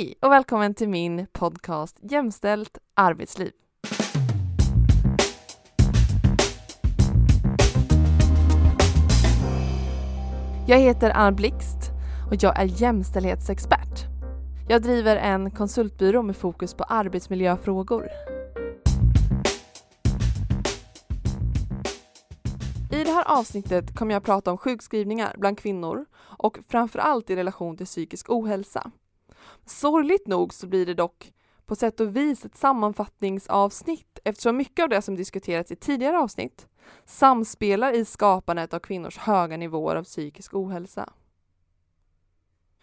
Hej och välkommen till min podcast Jämställt arbetsliv. Jag heter Anna Blixt och jag är jämställdhetsexpert. Jag driver en konsultbyrå med fokus på arbetsmiljöfrågor. I det här avsnittet kommer jag prata om sjukskrivningar bland kvinnor och framförallt i relation till psykisk ohälsa. Sorgligt nog så blir det dock på sätt och vis ett sammanfattningsavsnitt eftersom mycket av det som diskuterats i tidigare avsnitt samspelar i skapandet av kvinnors höga nivåer av psykisk ohälsa.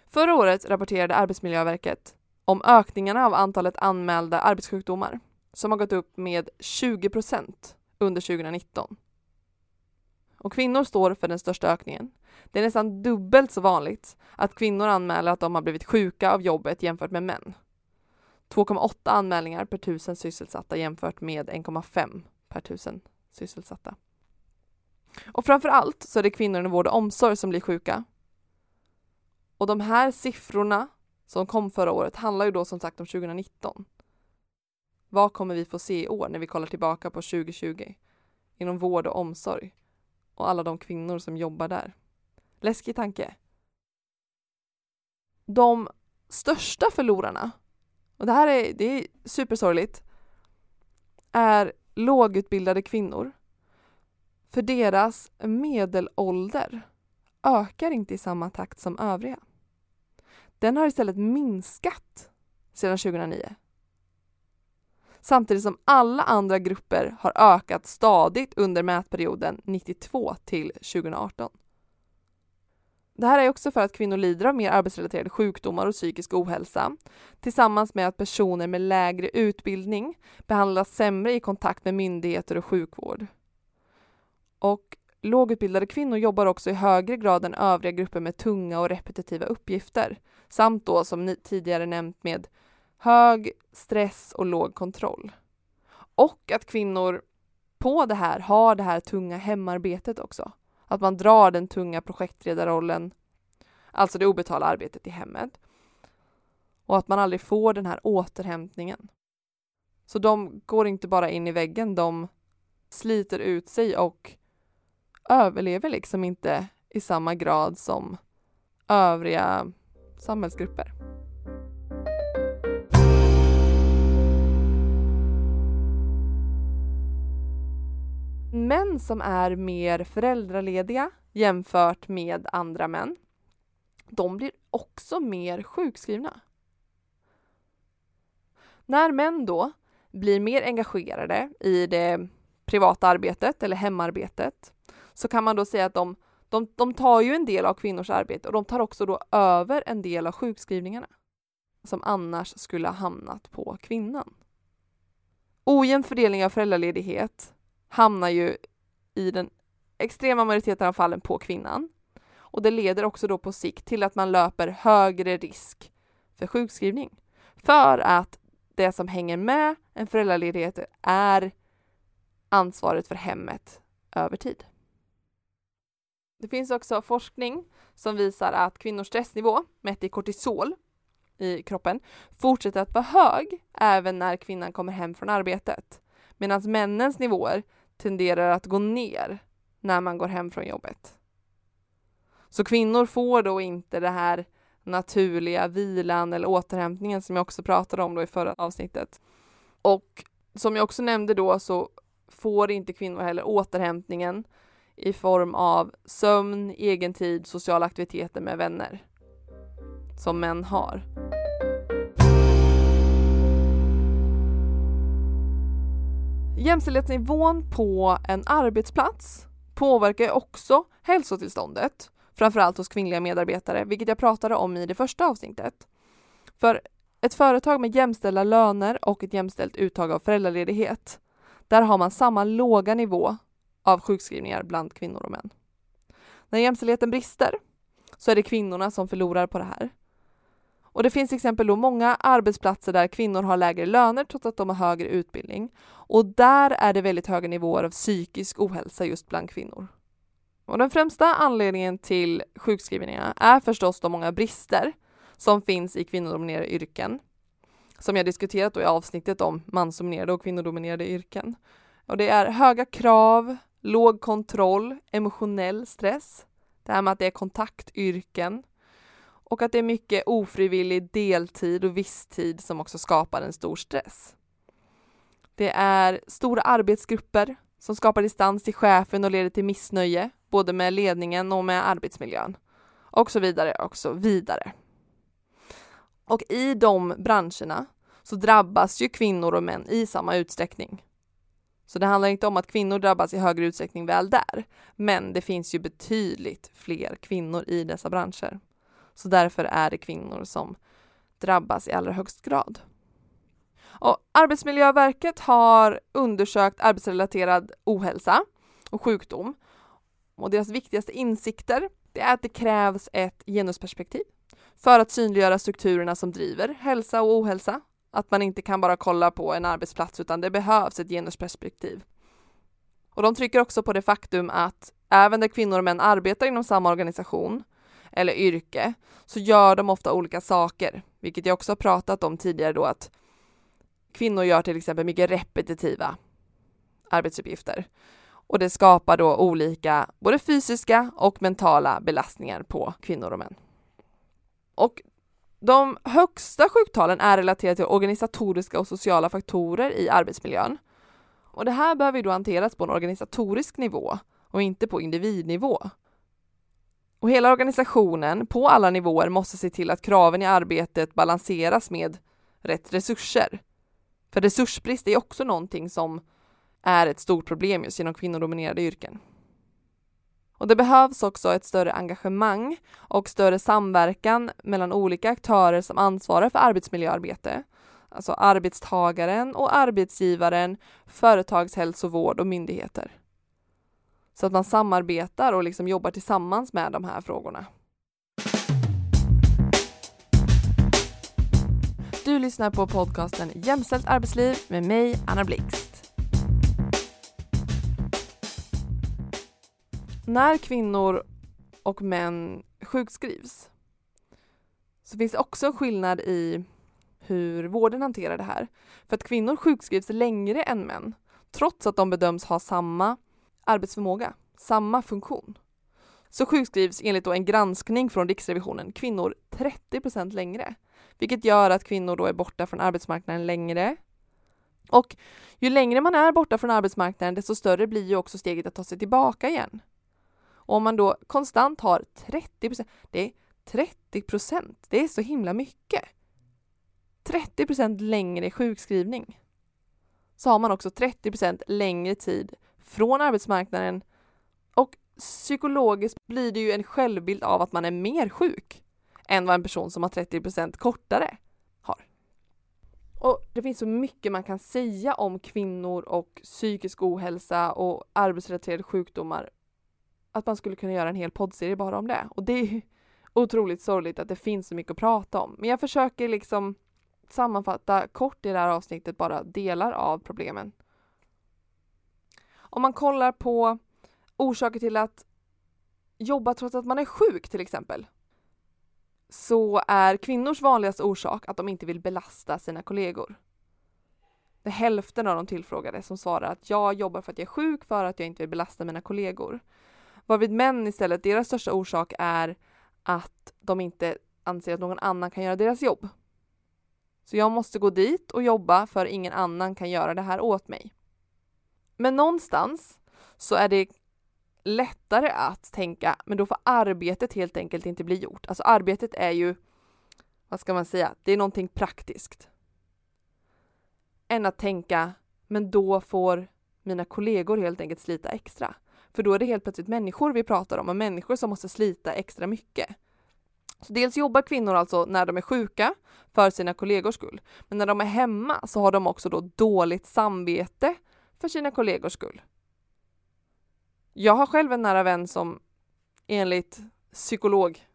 Förra året rapporterade Arbetsmiljöverket om ökningarna av antalet anmälda arbetssjukdomar som har gått upp med 20 procent under 2019. Och kvinnor står för den största ökningen. Det är nästan dubbelt så vanligt att kvinnor anmäler att de har blivit sjuka av jobbet jämfört med män. 2,8 anmälningar per tusen sysselsatta jämfört med 1,5 per tusen sysselsatta. Och framför allt så är det kvinnor inom vård och omsorg som blir sjuka. Och de här siffrorna som kom förra året handlar ju då som sagt om 2019. Vad kommer vi få se i år när vi kollar tillbaka på 2020 inom vård och omsorg och alla de kvinnor som jobbar där? Läskig tanke. De största förlorarna, och det här är, det är supersorgligt, är lågutbildade kvinnor. För deras medelålder ökar inte i samma takt som övriga. Den har istället minskat sedan 2009. Samtidigt som alla andra grupper har ökat stadigt under mätperioden 92 till 2018. Det här är också för att kvinnor lider av mer arbetsrelaterade sjukdomar och psykisk ohälsa tillsammans med att personer med lägre utbildning behandlas sämre i kontakt med myndigheter och sjukvård. Och lågutbildade kvinnor jobbar också i högre grad än övriga grupper med tunga och repetitiva uppgifter samt då som ni tidigare nämnt med hög stress och låg kontroll. Och att kvinnor på det här har det här tunga hemarbetet också. Att man drar den tunga projektledarrollen, alltså det obetalda arbetet i hemmet. Och att man aldrig får den här återhämtningen. Så de går inte bara in i väggen, de sliter ut sig och överlever liksom inte i samma grad som övriga samhällsgrupper. Män som är mer föräldralediga jämfört med andra män, de blir också mer sjukskrivna. När män då blir mer engagerade i det privata arbetet eller hemarbetet så kan man då säga att de, de, de tar ju en del av kvinnors arbete och de tar också då över en del av sjukskrivningarna som annars skulle ha hamnat på kvinnan. Ojämn fördelning av föräldraledighet hamnar ju i den extrema majoriteten av fallen på kvinnan. Och det leder också då på sikt till att man löper högre risk för sjukskrivning. För att det som hänger med en föräldraledighet är ansvaret för hemmet över tid. Det finns också forskning som visar att kvinnors stressnivå mätt i kortisol i kroppen fortsätter att vara hög även när kvinnan kommer hem från arbetet. Medan männens nivåer tenderar att gå ner när man går hem från jobbet. Så kvinnor får då inte det här naturliga vilan eller återhämtningen som jag också pratade om då i förra avsnittet. Och som jag också nämnde då så får inte kvinnor heller återhämtningen i form av sömn, egentid, sociala aktiviteter med vänner som män har. Jämställdhetsnivån på en arbetsplats påverkar också hälsotillståndet, framförallt hos kvinnliga medarbetare, vilket jag pratade om i det första avsnittet. För ett företag med jämställda löner och ett jämställt uttag av föräldraledighet, där har man samma låga nivå av sjukskrivningar bland kvinnor och män. När jämställdheten brister så är det kvinnorna som förlorar på det här. Och det finns exempel då många arbetsplatser där kvinnor har lägre löner trots att de har högre utbildning. Och där är det väldigt höga nivåer av psykisk ohälsa just bland kvinnor. Och den främsta anledningen till sjukskrivningarna är förstås de många brister som finns i kvinnodominerade yrken. Som jag diskuterat då i avsnittet om mansdominerade och kvinnodominerade yrken. Och det är höga krav, låg kontroll, emotionell stress, det här med att det är kontaktyrken och att det är mycket ofrivillig deltid och visstid som också skapar en stor stress. Det är stora arbetsgrupper som skapar distans till chefen och leder till missnöje, både med ledningen och med arbetsmiljön. Och så vidare och så vidare. Och i de branscherna så drabbas ju kvinnor och män i samma utsträckning. Så det handlar inte om att kvinnor drabbas i högre utsträckning väl där, men det finns ju betydligt fler kvinnor i dessa branscher. Så därför är det kvinnor som drabbas i allra högst grad. Och Arbetsmiljöverket har undersökt arbetsrelaterad ohälsa och sjukdom. Och deras viktigaste insikter det är att det krävs ett genusperspektiv för att synliggöra strukturerna som driver hälsa och ohälsa. Att man inte kan bara kolla på en arbetsplats utan det behövs ett genusperspektiv. Och de trycker också på det faktum att även där kvinnor och män arbetar inom samma organisation eller yrke så gör de ofta olika saker, vilket jag också har pratat om tidigare då att kvinnor gör till exempel mycket repetitiva arbetsuppgifter och det skapar då olika både fysiska och mentala belastningar på kvinnor och män. Och de högsta sjuktalen är relaterade till organisatoriska och sociala faktorer i arbetsmiljön. Och det här behöver då hanteras på en organisatorisk nivå och inte på individnivå. Och hela organisationen på alla nivåer måste se till att kraven i arbetet balanseras med rätt resurser. För resursbrist är också någonting som är ett stort problem just inom kvinnodominerade yrken. Och det behövs också ett större engagemang och större samverkan mellan olika aktörer som ansvarar för arbetsmiljöarbete. Alltså arbetstagaren och arbetsgivaren, företagshälsovård och myndigheter. Så att man samarbetar och liksom jobbar tillsammans med de här frågorna. Du lyssnar på podcasten Jämställt arbetsliv med mig, Anna Blixt. När kvinnor och män sjukskrivs så finns det också en skillnad i hur vården hanterar det här. För att kvinnor sjukskrivs längre än män, trots att de bedöms ha samma arbetsförmåga, samma funktion. Så sjukskrivs enligt en granskning från Riksrevisionen kvinnor 30 procent längre, vilket gör att kvinnor då är borta från arbetsmarknaden längre. Och ju längre man är borta från arbetsmarknaden, desto större blir ju också steget att ta sig tillbaka igen. Och om man då konstant har 30 det är 30 det är så himla mycket. 30 procent längre sjukskrivning. Så har man också 30 procent längre tid från arbetsmarknaden och psykologiskt blir det ju en självbild av att man är mer sjuk än vad en person som har 30% kortare har. Och det finns så mycket man kan säga om kvinnor och psykisk ohälsa och arbetsrelaterade sjukdomar att man skulle kunna göra en hel poddserie bara om det. Och det är otroligt sorgligt att det finns så mycket att prata om. Men jag försöker liksom sammanfatta kort i det här avsnittet bara delar av problemen. Om man kollar på orsaker till att jobba trots att man är sjuk till exempel så är kvinnors vanligaste orsak att de inte vill belasta sina kollegor. Det är hälften av de tillfrågade som svarar att jag jobbar för att jag är sjuk för att jag inte vill belasta mina kollegor. Varvid män istället, deras största orsak är att de inte anser att någon annan kan göra deras jobb. Så jag måste gå dit och jobba för ingen annan kan göra det här åt mig. Men någonstans så är det lättare att tänka, men då får arbetet helt enkelt inte bli gjort. Alltså arbetet är ju, vad ska man säga, det är någonting praktiskt. Än att tänka, men då får mina kollegor helt enkelt slita extra. För då är det helt plötsligt människor vi pratar om och människor som måste slita extra mycket. Så dels jobbar kvinnor alltså när de är sjuka för sina kollegors skull. Men när de är hemma så har de också då dåligt samvete för sina kollegors skull. Jag har själv en nära vän som enligt psykolog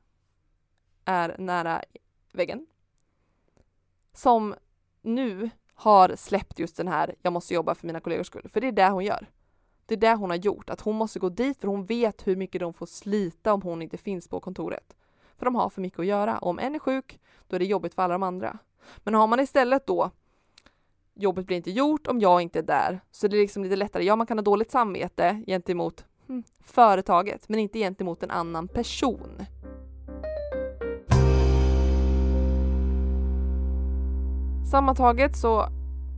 är nära väggen. Som nu har släppt just den här, jag måste jobba för mina kollegors skull, för det är det hon gör. Det är det hon har gjort, att hon måste gå dit för hon vet hur mycket de får slita om hon inte finns på kontoret. för de har för mycket att göra. Om en är sjuk, då är det jobbigt för alla de andra. Men har man istället då jobbet blir inte gjort om jag inte är där, så det är liksom lite lättare. Ja, man kan ha dåligt samvete gentemot företaget, men inte gentemot en annan person. Sammantaget så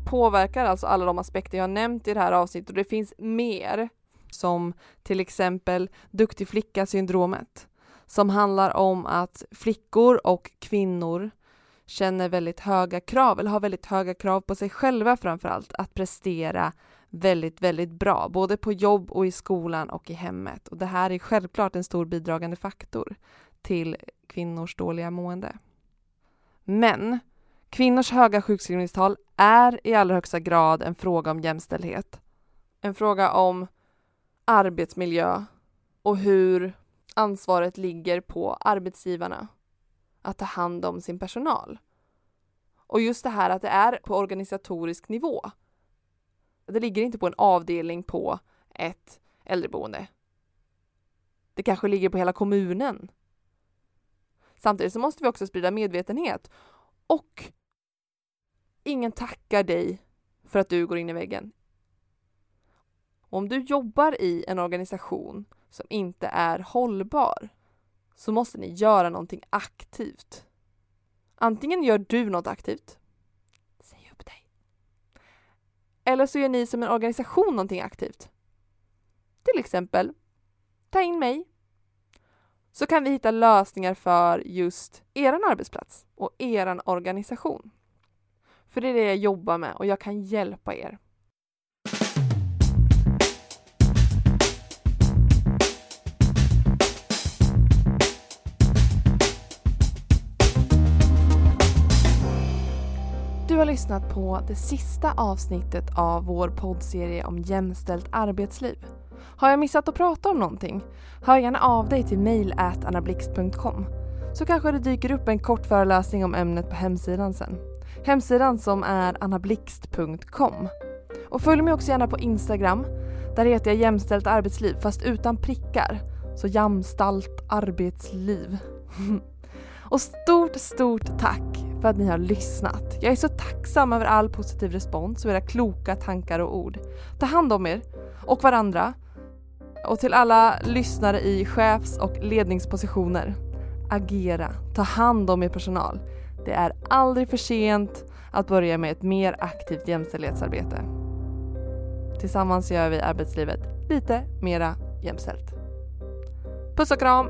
påverkar alltså alla de aspekter jag nämnt i det här avsnittet och det finns mer som till exempel duktig flicka-syndromet som handlar om att flickor och kvinnor känner väldigt höga krav, eller har väldigt höga krav på sig själva framför allt, att prestera väldigt, väldigt bra, både på jobb och i skolan och i hemmet. Och det här är självklart en stor bidragande faktor till kvinnors dåliga mående. Men kvinnors höga sjukskrivningstal är i allra högsta grad en fråga om jämställdhet. En fråga om arbetsmiljö och hur ansvaret ligger på arbetsgivarna att ta hand om sin personal. Och just det här att det är på organisatorisk nivå. Det ligger inte på en avdelning på ett äldreboende. Det kanske ligger på hela kommunen. Samtidigt så måste vi också sprida medvetenhet och ingen tackar dig för att du går in i väggen. Om du jobbar i en organisation som inte är hållbar så måste ni göra någonting aktivt. Antingen gör du något aktivt, säg upp dig. Eller så gör ni som en organisation någonting aktivt. Till exempel, ta in mig. Så kan vi hitta lösningar för just er arbetsplats och er organisation. För det är det jag jobbar med och jag kan hjälpa er. Lyssnat på det sista avsnittet av vår poddserie om jämställt arbetsliv. Har jag missat att prata om någonting? Hör gärna av dig till mail.annablixt.com så kanske det dyker upp en kort föreläsning om ämnet på hemsidan sen. Hemsidan som är annablixt.com. Och följ mig också gärna på Instagram. Där heter jag jämställt arbetsliv fast utan prickar. Så jämställt arbetsliv. och stort, stort tack för att ni har lyssnat. Jag är så tacksam över all positiv respons och era kloka tankar och ord. Ta hand om er och varandra. Och till alla lyssnare i chefs och ledningspositioner. Agera, ta hand om er personal. Det är aldrig för sent att börja med ett mer aktivt jämställdhetsarbete. Tillsammans gör vi arbetslivet lite mera jämställt. Puss och kram!